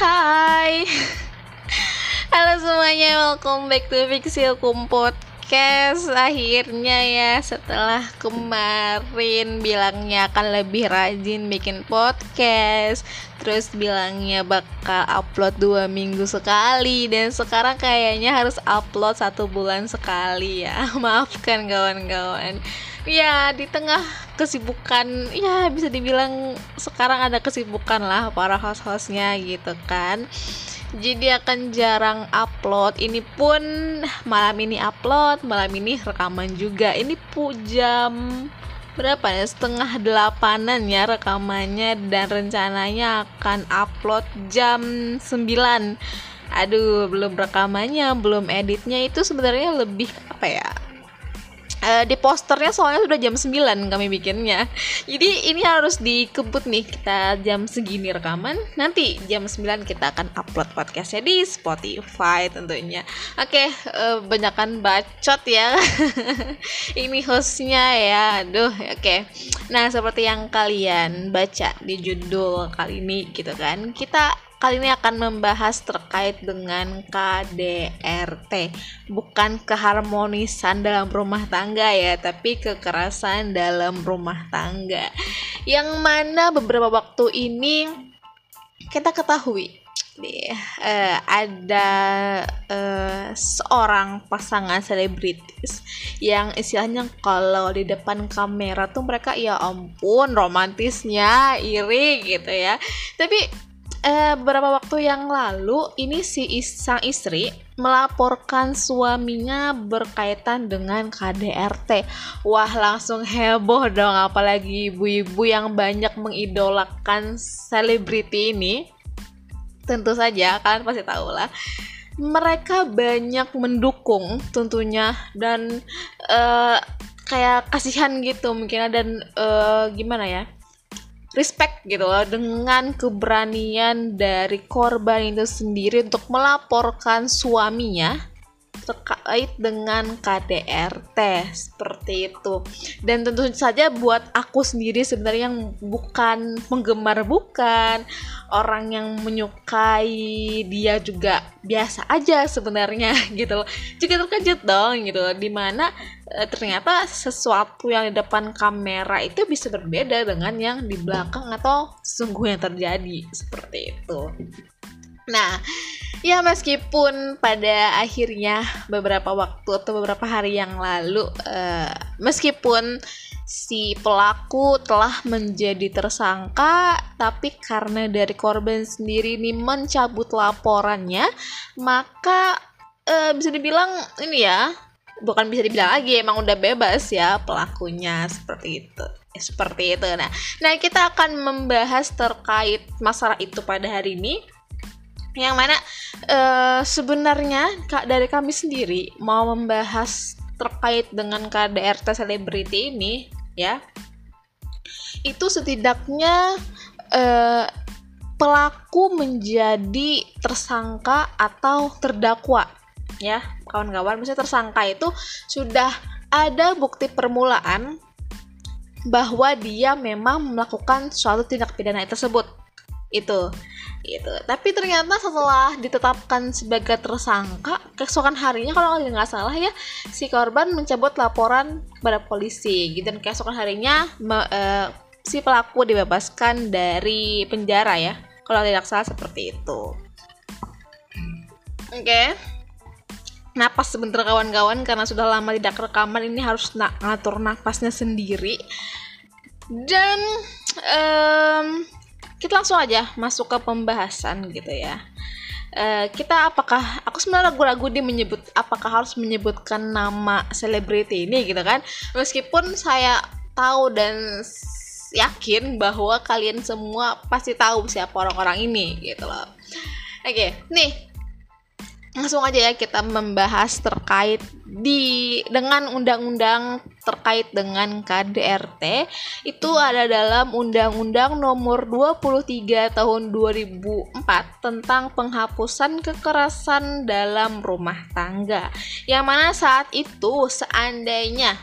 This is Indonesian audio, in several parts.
Hai. Halo semuanya, welcome back to Fixilkum Podcast. Akhirnya ya setelah kemarin bilangnya akan lebih rajin bikin podcast Terus bilangnya bakal upload dua minggu sekali Dan sekarang kayaknya harus upload satu bulan sekali ya. Maafkan kawan-kawan ya di tengah kesibukan ya bisa dibilang sekarang ada kesibukan lah para host-hostnya gitu kan. Jadi akan jarang upload. Ini pun malam ini upload malam ini rekaman juga. Ini pu jam berapa ya? Setengah delapanan ya rekamannya dan rencananya akan upload jam 9 aduh belum rekamannya belum editnya. Itu sebenarnya lebih apa ya uh, di posternya soalnya sudah jam 9 kami bikinnya. Jadi ini harus dikebut nih kita jam segini rekaman. Nanti jam 9 kita akan upload podcastnya di Spotify tentunya. Oke okay, uh, eh, banyakkan bacot ya. Ini hostnya ya aduh oke. Okay. nah seperti yang kalian baca di judul kali ini gitu kan kita kali ini akan membahas terkait dengan KDRT bukan keharmonisan dalam rumah tangga ya tapi kekerasan dalam rumah tangga. Yang mana beberapa waktu ini kita ketahui uh, ada uh, seorang pasangan selebritis yang istilahnya kalau di depan kamera tuh mereka ya ampun romantisnya iri gitu ya. Tapi eh, beberapa waktu yang lalu ini si is sang istri melaporkan suaminya berkaitan dengan KDRT. Wah, langsung heboh dong apalagi ibu-ibu yang banyak mengidolakan selebriti ini. Tentu saja kalian pasti tahu lah. Mereka banyak mendukung tentunya dan uh, kayak kasihan gitu mungkin dan uh, gimana ya? Respect gitu loh dengan keberanian dari korban itu sendiri untuk melaporkan suaminya terkait dengan KDRT seperti itu. Dan tentu saja buat aku sendiri sebenarnya yang bukan penggemar bukan. Orang yang menyukai dia juga biasa aja sebenarnya gitu loh. Juga terkejut dong gitu loh. Di mana e, ternyata sesuatu yang di depan kamera itu bisa berbeda dengan yang di belakang atau sungguh yang terjadi. Seperti itu. Nah Ya meskipun pada akhirnya beberapa waktu atau beberapa hari yang lalu uh, meskipun si pelaku telah menjadi tersangka tapi karena dari korban sendiri ini mencabut laporannya maka uh, bisa dibilang ini ya bukan bisa dibilang lagi emang udah bebas ya pelakunya seperti itu. Seperti itu. Nah nah kita akan membahas terkait masalah itu pada hari ini. Yang mana uh, sebenarnya kak dari kami sendiri mau membahas terkait dengan KDRT selebriti ini ya. Itu setidaknya uh, pelaku menjadi tersangka atau terdakwa. Ya kawan-kawan. Misalnya tersangka itu sudah ada bukti permulaan bahwa dia memang melakukan suatu tindak pidana tersebut itu. Gitu. Tapi ternyata setelah ditetapkan sebagai tersangka keesokan harinya kalau nggak salah ya si korban mencabut laporan pada polisi gitu. Dan keesokan harinya me, uh, si pelaku dibebaskan dari penjara ya. Kalau tidak salah seperti itu. Oke. Okay. napas sebentar kawan-kawan karena sudah lama tidak rekaman ini harus nak ngatur napasnya sendiri. Dan um, kita langsung aja masuk ke pembahasan gitu ya. Uh, kita apakah aku sebenarnya ragu-ragu dia menyebut apakah harus menyebutkan nama selebriti ini gitu kan meskipun saya tahu dan yakin bahwa kalian semua pasti tahu siapa orang-orang ini gitu loh oke okay, nih langsung aja ya kita membahas terkait di dengan undang-undang terkait dengan KDRT itu ada dalam Undang-Undang Nomor 23 Tahun 2004 tentang penghapusan kekerasan dalam rumah tangga. Yang mana saat itu seandainya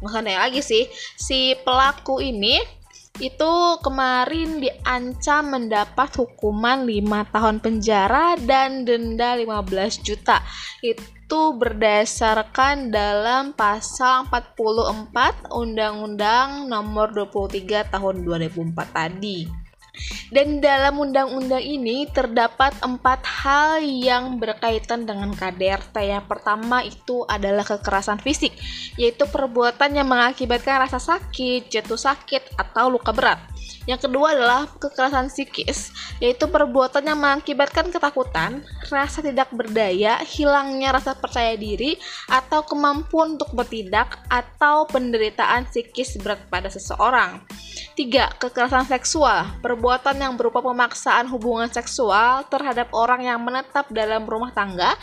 seandainya lagi sih si pelaku ini itu kemarin diancam mendapat hukuman 5 tahun penjara dan denda 15 juta. Itu berdasarkan dalam pasal 44 Undang-Undang Nomor 23 Tahun 2004 tadi. Dan dalam undang-undang ini terdapat empat hal yang berkaitan dengan KDRT. Yang pertama itu adalah kekerasan fisik, yaitu perbuatan yang mengakibatkan rasa sakit, jatuh sakit, atau luka berat. Yang kedua adalah kekerasan psikis, yaitu perbuatan yang mengakibatkan ketakutan, rasa tidak berdaya, hilangnya rasa percaya diri, atau kemampuan untuk bertindak, atau penderitaan psikis berat pada seseorang. Tiga, kekerasan seksual, perbuatan yang berupa pemaksaan hubungan seksual terhadap orang yang menetap dalam rumah tangga,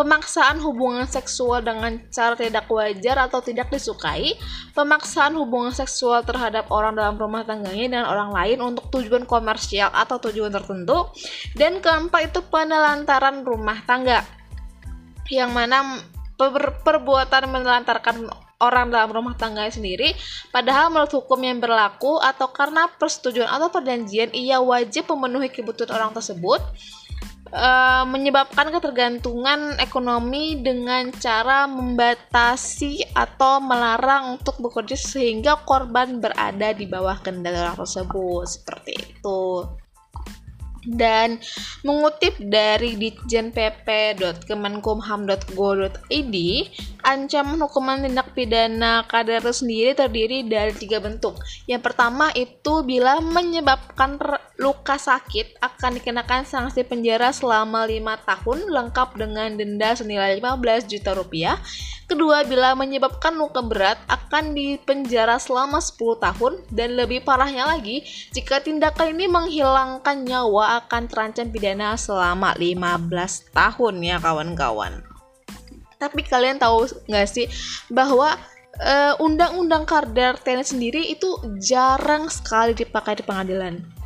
pemaksaan hubungan seksual dengan cara tidak wajar atau tidak disukai, pemaksaan hubungan seksual terhadap orang dalam rumah tangganya dengan orang lain untuk tujuan komersial atau tujuan tertentu, dan keempat itu penelantaran rumah tangga, yang mana per perbuatan menelantarkan orang dalam rumah tangga sendiri, padahal menurut hukum yang berlaku atau karena persetujuan atau perjanjian ia wajib memenuhi kebutuhan orang tersebut, uh, menyebabkan ketergantungan ekonomi dengan cara membatasi atau melarang untuk bekerja sehingga korban berada di bawah kendali orang tersebut seperti itu dan mengutip dari ditjenpp.kemenkumham.go.id ancaman hukuman tindak pidana kadar sendiri terdiri dari tiga bentuk. Yang pertama itu bila menyebabkan luka sakit akan dikenakan sanksi penjara selama lima tahun lengkap dengan denda senilai 15 juta rupiah. Kedua, bila menyebabkan luka berat akan dipenjara selama 10 tahun dan lebih parahnya lagi, jika tindakan ini menghilangkan nyawa akan terancam pidana selama 15 tahun ya kawan-kawan. Tapi kalian tahu nggak sih bahwa uh, undang-undang Kardar TNI sendiri itu jarang sekali dipakai di pengadilan.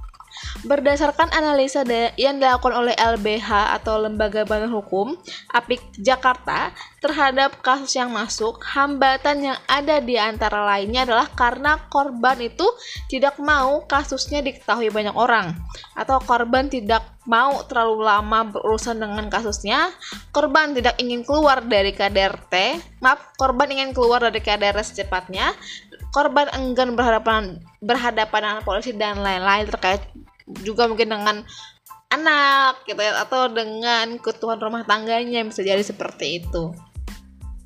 Berdasarkan analisa yang dilakukan oleh LBH atau Lembaga Bantuan Hukum APIK Jakarta terhadap kasus yang masuk, hambatan yang ada di antara lainnya adalah karena korban itu tidak mau kasusnya diketahui banyak orang atau korban tidak mau terlalu lama berurusan dengan kasusnya, korban tidak ingin keluar dari KDRT, maaf, korban ingin keluar dari KDRT secepatnya, korban enggan berhadapan berhadapan dengan polisi dan lain-lain terkait juga mungkin dengan anak gitu ya atau dengan ketuhan rumah tangganya bisa jadi seperti itu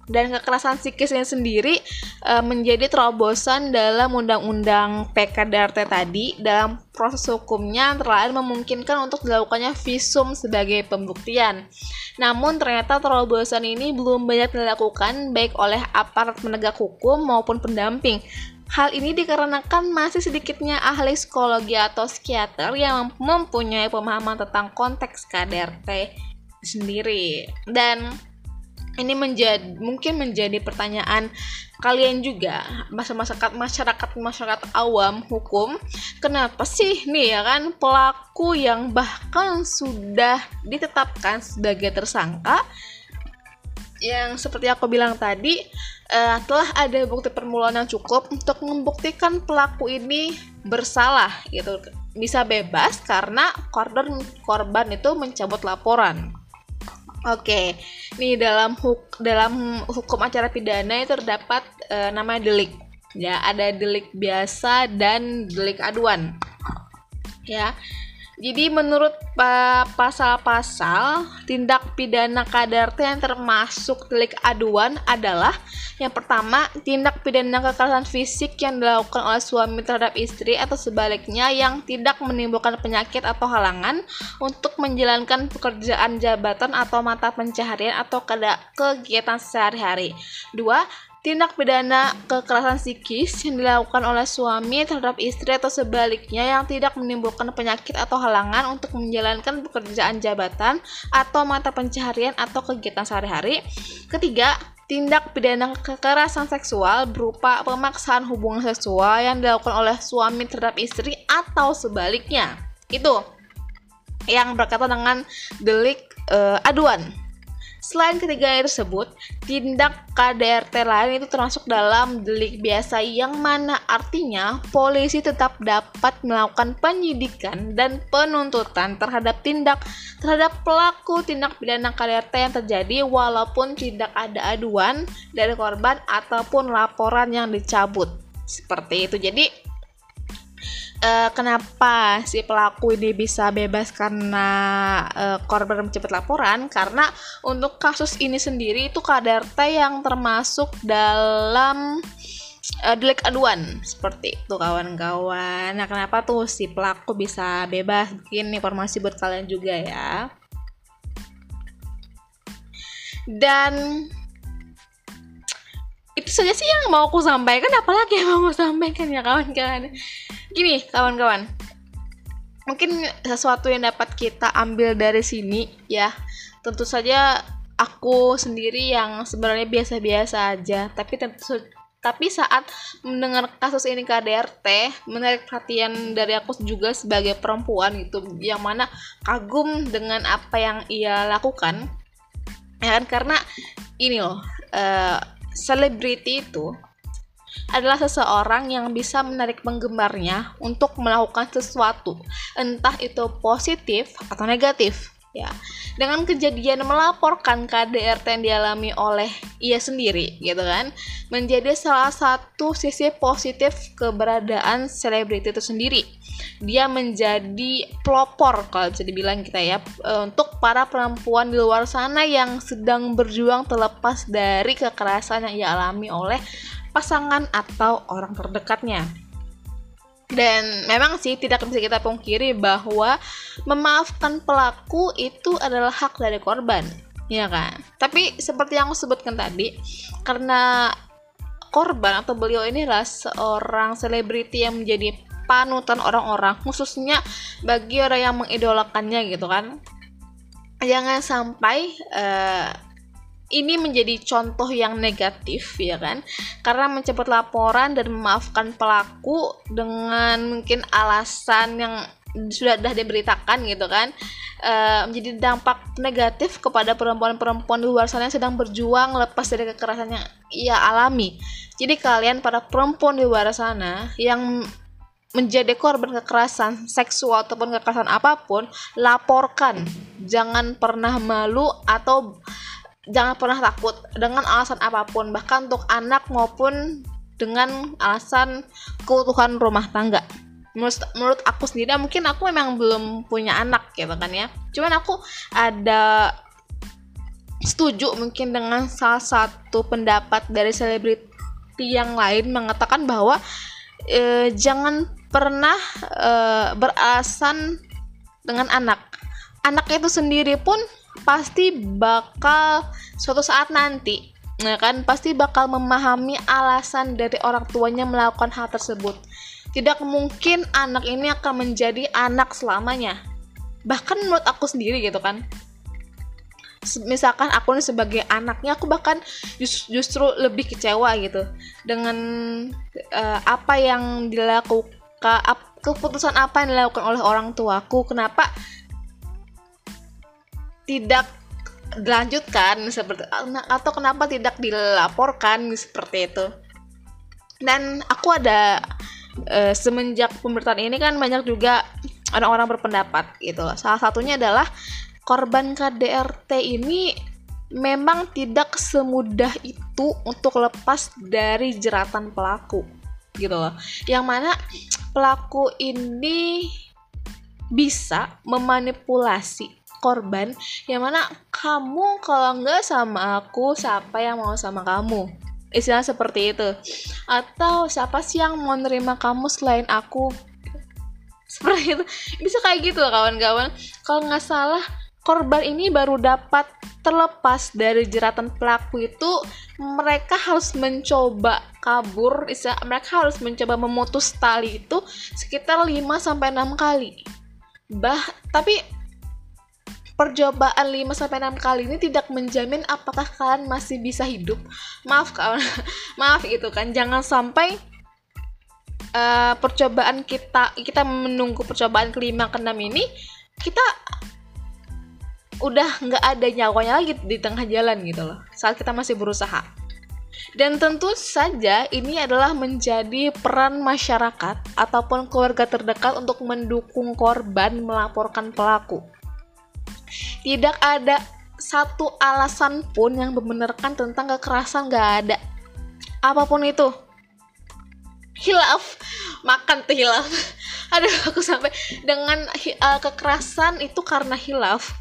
dan kekerasan psikisnya sendiri e, menjadi terobosan dalam undang-undang PKDRT tadi dalam proses hukumnya lain memungkinkan untuk dilakukannya visum sebagai pembuktian. Namun ternyata terobosan ini belum banyak dilakukan baik oleh aparat penegak hukum maupun pendamping. Hal ini dikarenakan masih sedikitnya ahli psikologi atau psikiater yang mempunyai pemahaman tentang konteks KDRT sendiri. Dan ini menjadi mungkin menjadi pertanyaan kalian juga masyarakat masyarakat masyarakat awam hukum kenapa sih nih ya kan pelaku yang bahkan sudah ditetapkan sebagai tersangka yang seperti aku bilang tadi uh, telah ada bukti permulaan yang cukup untuk membuktikan pelaku ini bersalah gitu bisa bebas karena korban korban itu mencabut laporan Oke, nih dalam huk dalam hukum acara pidana itu terdapat e, nama delik. Ya, ada delik biasa dan delik aduan. Ya. Jadi menurut pasal-pasal tindak pidana KDRT yang termasuk delik aduan adalah yang pertama, tindak pidana kekerasan fisik yang dilakukan oleh suami terhadap istri atau sebaliknya yang tidak menimbulkan penyakit atau halangan untuk menjalankan pekerjaan jabatan atau mata pencaharian atau kegiatan sehari-hari. Dua, tindak pidana kekerasan psikis yang dilakukan oleh suami terhadap istri atau sebaliknya yang tidak menimbulkan penyakit atau halangan untuk menjalankan pekerjaan jabatan atau mata pencaharian atau kegiatan sehari-hari. Ketiga, tindak pidana kekerasan seksual berupa pemaksaan hubungan seksual yang dilakukan oleh suami terhadap istri atau sebaliknya. Itu yang berkaitan dengan delik uh, aduan. Selain ketiga tersebut, tindak KDRT lain itu termasuk dalam delik biasa yang mana artinya polisi tetap dapat melakukan penyidikan dan penuntutan terhadap tindak terhadap pelaku tindak pidana KDRT yang terjadi walaupun tidak ada aduan dari korban ataupun laporan yang dicabut. Seperti itu. Jadi uh, kenapa si pelaku ini bisa bebas karena uh, korban mencepat laporan karena untuk kasus ini sendiri itu KDRT yang termasuk dalam uh, delik aduan seperti itu kawan-kawan. Nah, kenapa tuh si pelaku bisa bebas? Bikin informasi buat kalian juga ya. Dan itu saja sih yang mau aku sampaikan apalagi yang mau aku sampaikan ya kawan-kawan gini kawan-kawan. Mungkin sesuatu yang dapat kita ambil dari sini ya. Tentu saja aku sendiri yang sebenarnya biasa-biasa aja. Tapi tentu tapi saat mendengar kasus ini KDRT menarik perhatian dari aku juga sebagai perempuan itu yang mana kagum dengan apa yang ia lakukan ya kan? Karena ini loh uh, selebriti itu adalah seseorang yang bisa menarik penggemarnya untuk melakukan sesuatu, entah itu positif atau negatif. Ya, dengan kejadian melaporkan KDRT yang dialami oleh ia sendiri, gitu kan, menjadi salah satu sisi positif keberadaan selebriti itu sendiri. Dia menjadi pelopor kalau bisa dibilang kita ya e, untuk para perempuan di luar sana yang sedang berjuang terlepas dari kekerasan yang ia alami oleh pasangan atau orang terdekatnya. Dan memang sih tidak bisa kita pungkiri bahwa memaafkan pelaku itu adalah hak dari korban, ya kan? Tapi seperti yang aku sebutkan tadi, karena korban atau beliau ini adalah seorang selebriti yang menjadi panutan orang-orang, khususnya bagi orang yang mengidolakannya gitu kan. Jangan sampai uh, ini menjadi contoh yang negatif ya kan? Karena mencabut laporan dan memaafkan pelaku dengan mungkin alasan yang sudah dah diberitakan gitu kan e, menjadi dampak negatif kepada perempuan-perempuan di luar sana yang sedang berjuang lepas dari kekerasan yang ia alami. Jadi kalian para perempuan di luar sana yang menjadi korban kekerasan seksual ataupun kekerasan apa pun laporkan. Jangan pernah malu atau jangan pernah takut dengan alasan apa pun bahkan untuk anak maupun dengan alasan keutuhan rumah tangga. Menurut menurut aku sendiri mungkin aku memang belum punya anak gitu kan ya. Cuman aku ada setuju mungkin dengan salah satu pendapat dari selebriti yang lain mengatakan bahwa e, jangan pernah e, beralasan dengan anak. Anak itu sendiri pun pasti bakal suatu saat nanti ya kan pasti bakal memahami alasan dari orang tuanya melakukan hal tersebut. Tidak mungkin anak ini akan menjadi anak selamanya. Bahkan menurut aku sendiri gitu kan. Misalkan aku nih sebagai anaknya aku bahkan just, justru lebih kecewa gitu dengan uh, apa yang dilakukan keputusan apa yang dilakukan oleh orang tuaku. Kenapa tidak dilanjutkan seperti atau kenapa tidak dilaporkan seperti itu. Dan aku ada e, semenjak pemberitaan ini kan banyak juga orang-orang berpendapat gitu. Salah satunya adalah korban KDRT ini memang tidak semudah itu untuk lepas dari jeratan pelaku gitu loh. Yang mana pelaku ini bisa memanipulasi korban yang mana kamu kalau nggak sama aku siapa yang mau sama kamu? Istilah seperti itu. Atau siapa sih yang mau nerima kamu selain aku? Seperti itu. Bisa kayak gitu kawan-kawan. Kalau nggak salah korban ini baru dapat terlepas dari jeratan pelaku itu mereka harus mencoba kabur mereka harus mencoba memutus tali itu sekitar 5 sampai 6 kali. Bah tapi percobaan 5 sampai 6 kali ini tidak menjamin apakah kalian masih bisa hidup. Maaf kawan, maaf itu kan. Jangan sampai uh, percobaan kita kita menunggu percobaan kelima ke enam ini kita udah nggak ada nyawanya lagi di tengah jalan gitu loh saat kita masih berusaha dan tentu saja ini adalah menjadi peran masyarakat ataupun keluarga terdekat untuk mendukung korban melaporkan pelaku. Tidak ada satu alasan pun yang membenarkan tentang kekerasan gak ada. Apa pun itu. Hilaf, makan tuh hilaf. Aduh, aku sampai dengan uh, kekerasan itu karena hilaf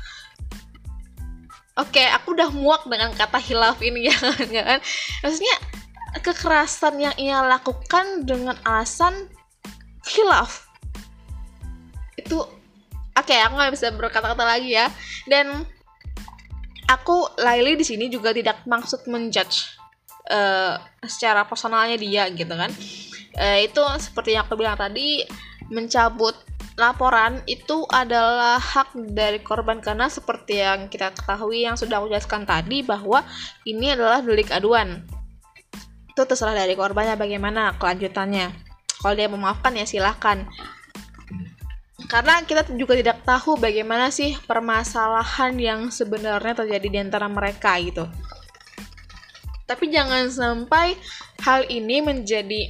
Oke, okay, aku udah muak dengan kata hilaf ini ya kan, ya kan? Maksudnya kekerasan yang ia lakukan dengan alasan hilaf itu oke okay, aku nggak bisa berkata-kata lagi ya dan aku Laili di sini juga tidak maksud menjudge uh, secara personalnya dia gitu kan uh, itu seperti yang aku bilang tadi mencabut laporan itu adalah hak dari korban karena seperti yang kita ketahui yang sudah aku jelaskan tadi bahwa ini adalah delik aduan. Itu terserah dari korbannya bagaimana kelanjutannya. Kalau dia memaafkan ya silahkan. Karena kita juga tidak tahu bagaimana sih permasalahan yang sebenarnya terjadi di antara mereka gitu. Tapi jangan sampai hal ini menjadi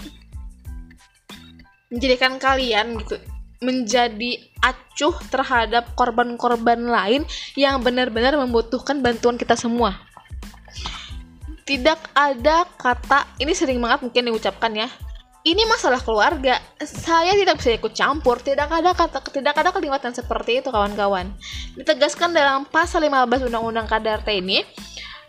menjadikan kalian gitu menjadi acuh terhadap korban-korban lain yang benar-benar membutuhkan bantuan kita semua. Tidak ada kata, ini sering banget mungkin diucapkan ya. Ini masalah keluarga, saya tidak bisa ikut campur. Tidak ada kata, tidak ada kalimat seperti itu kawan-kawan. Ditegaskan dalam pasal 15 Undang-Undang KDRT ini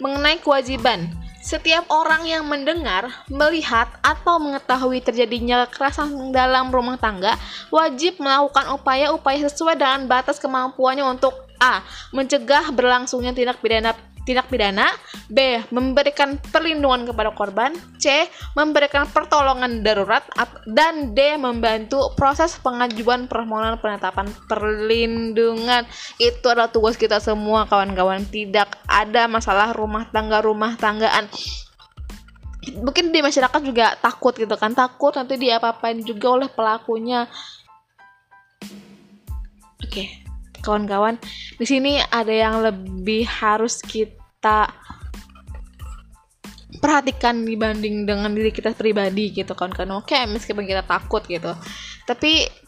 mengenai kewajiban setiap orang yang mendengar, melihat, atau mengetahui terjadinya kekerasan dalam rumah tangga wajib melakukan upaya-upaya sesuai dengan batas kemampuannya untuk A. Mencegah berlangsungnya tindak pidana tindak pidana, B. memberikan perlindungan kepada korban, C. memberikan pertolongan darurat, dan D. membantu proses pengajuan permohonan penetapan perlindungan. Itu adalah tugas kita semua kawan-kawan. Tidak ada masalah rumah tangga-rumah tanggaan mungkin di masyarakat juga takut gitu kan takut nanti dia apa-apain juga oleh pelakunya oke okay kawan-kawan. Di sini ada yang lebih harus kita perhatikan dibanding dengan diri kita pribadi gitu kan oke meskipun kita takut gitu. Tapi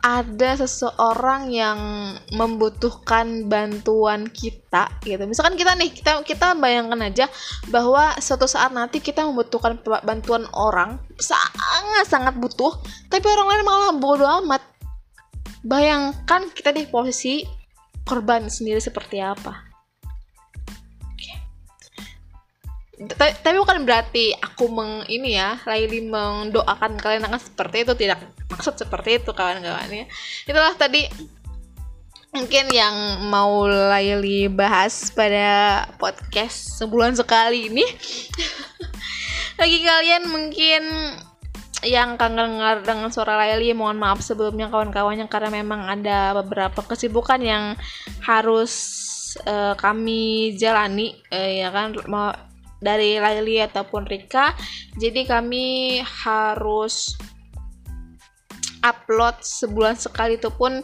ada seseorang yang membutuhkan bantuan kita gitu. Misalkan kita nih kita kita bayangkan aja bahwa suatu saat nanti kita membutuhkan bantuan orang sangat sangat butuh tapi orang lain malah bodoh amat Bayangkan kita di posisi korban sendiri seperti apa. tapi bukan berarti aku meng ini ya Laili mendoakan kalian akan seperti itu tidak maksud seperti itu kawan-kawan ya. Itulah tadi mungkin yang mau Laili bahas pada podcast sebulan sekali ini. Bagi kalian mungkin yang kangen dengar dengan suara Laili mohon maaf sebelumnya kawan-kawannya karena memang ada beberapa kesibukan yang harus uh, kami jalani uh, ya kan dari Laili ataupun Rika. Jadi kami harus upload sebulan sekali itu pun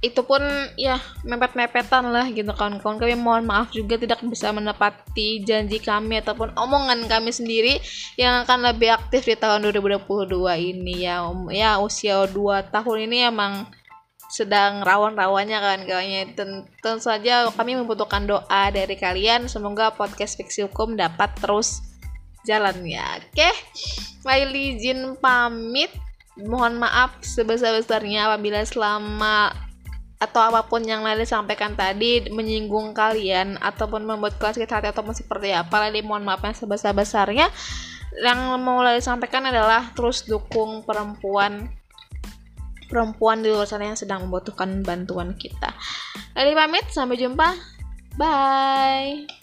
itu pun ya mepet-mepetan lah gitu kawan-kawan kami mohon maaf juga tidak bisa menepati janji kami ataupun omongan kami sendiri yang akan lebih aktif di tahun 2022 ini ya. Ya usia 2 tahun ini emang sedang rawan-rawannya kan kawannya tentu saja kami membutuhkan doa dari kalian. Semoga podcast fiksi hukum dapat terus jalan ya oke Laili izin pamit mohon maaf sebesar-besarnya apabila selama atau apa pun yang Lali sampaikan tadi menyinggung kalian ataupun membuat kalian sakit hati ataupun seperti apa Lali mohon maaf yang sebesar-besarnya. Yang mau Lali sampaikan adalah terus dukung perempuan perempuan di luar sana yang sedang membutuhkan bantuan kita. Lali pamit sampai jumpa. Bye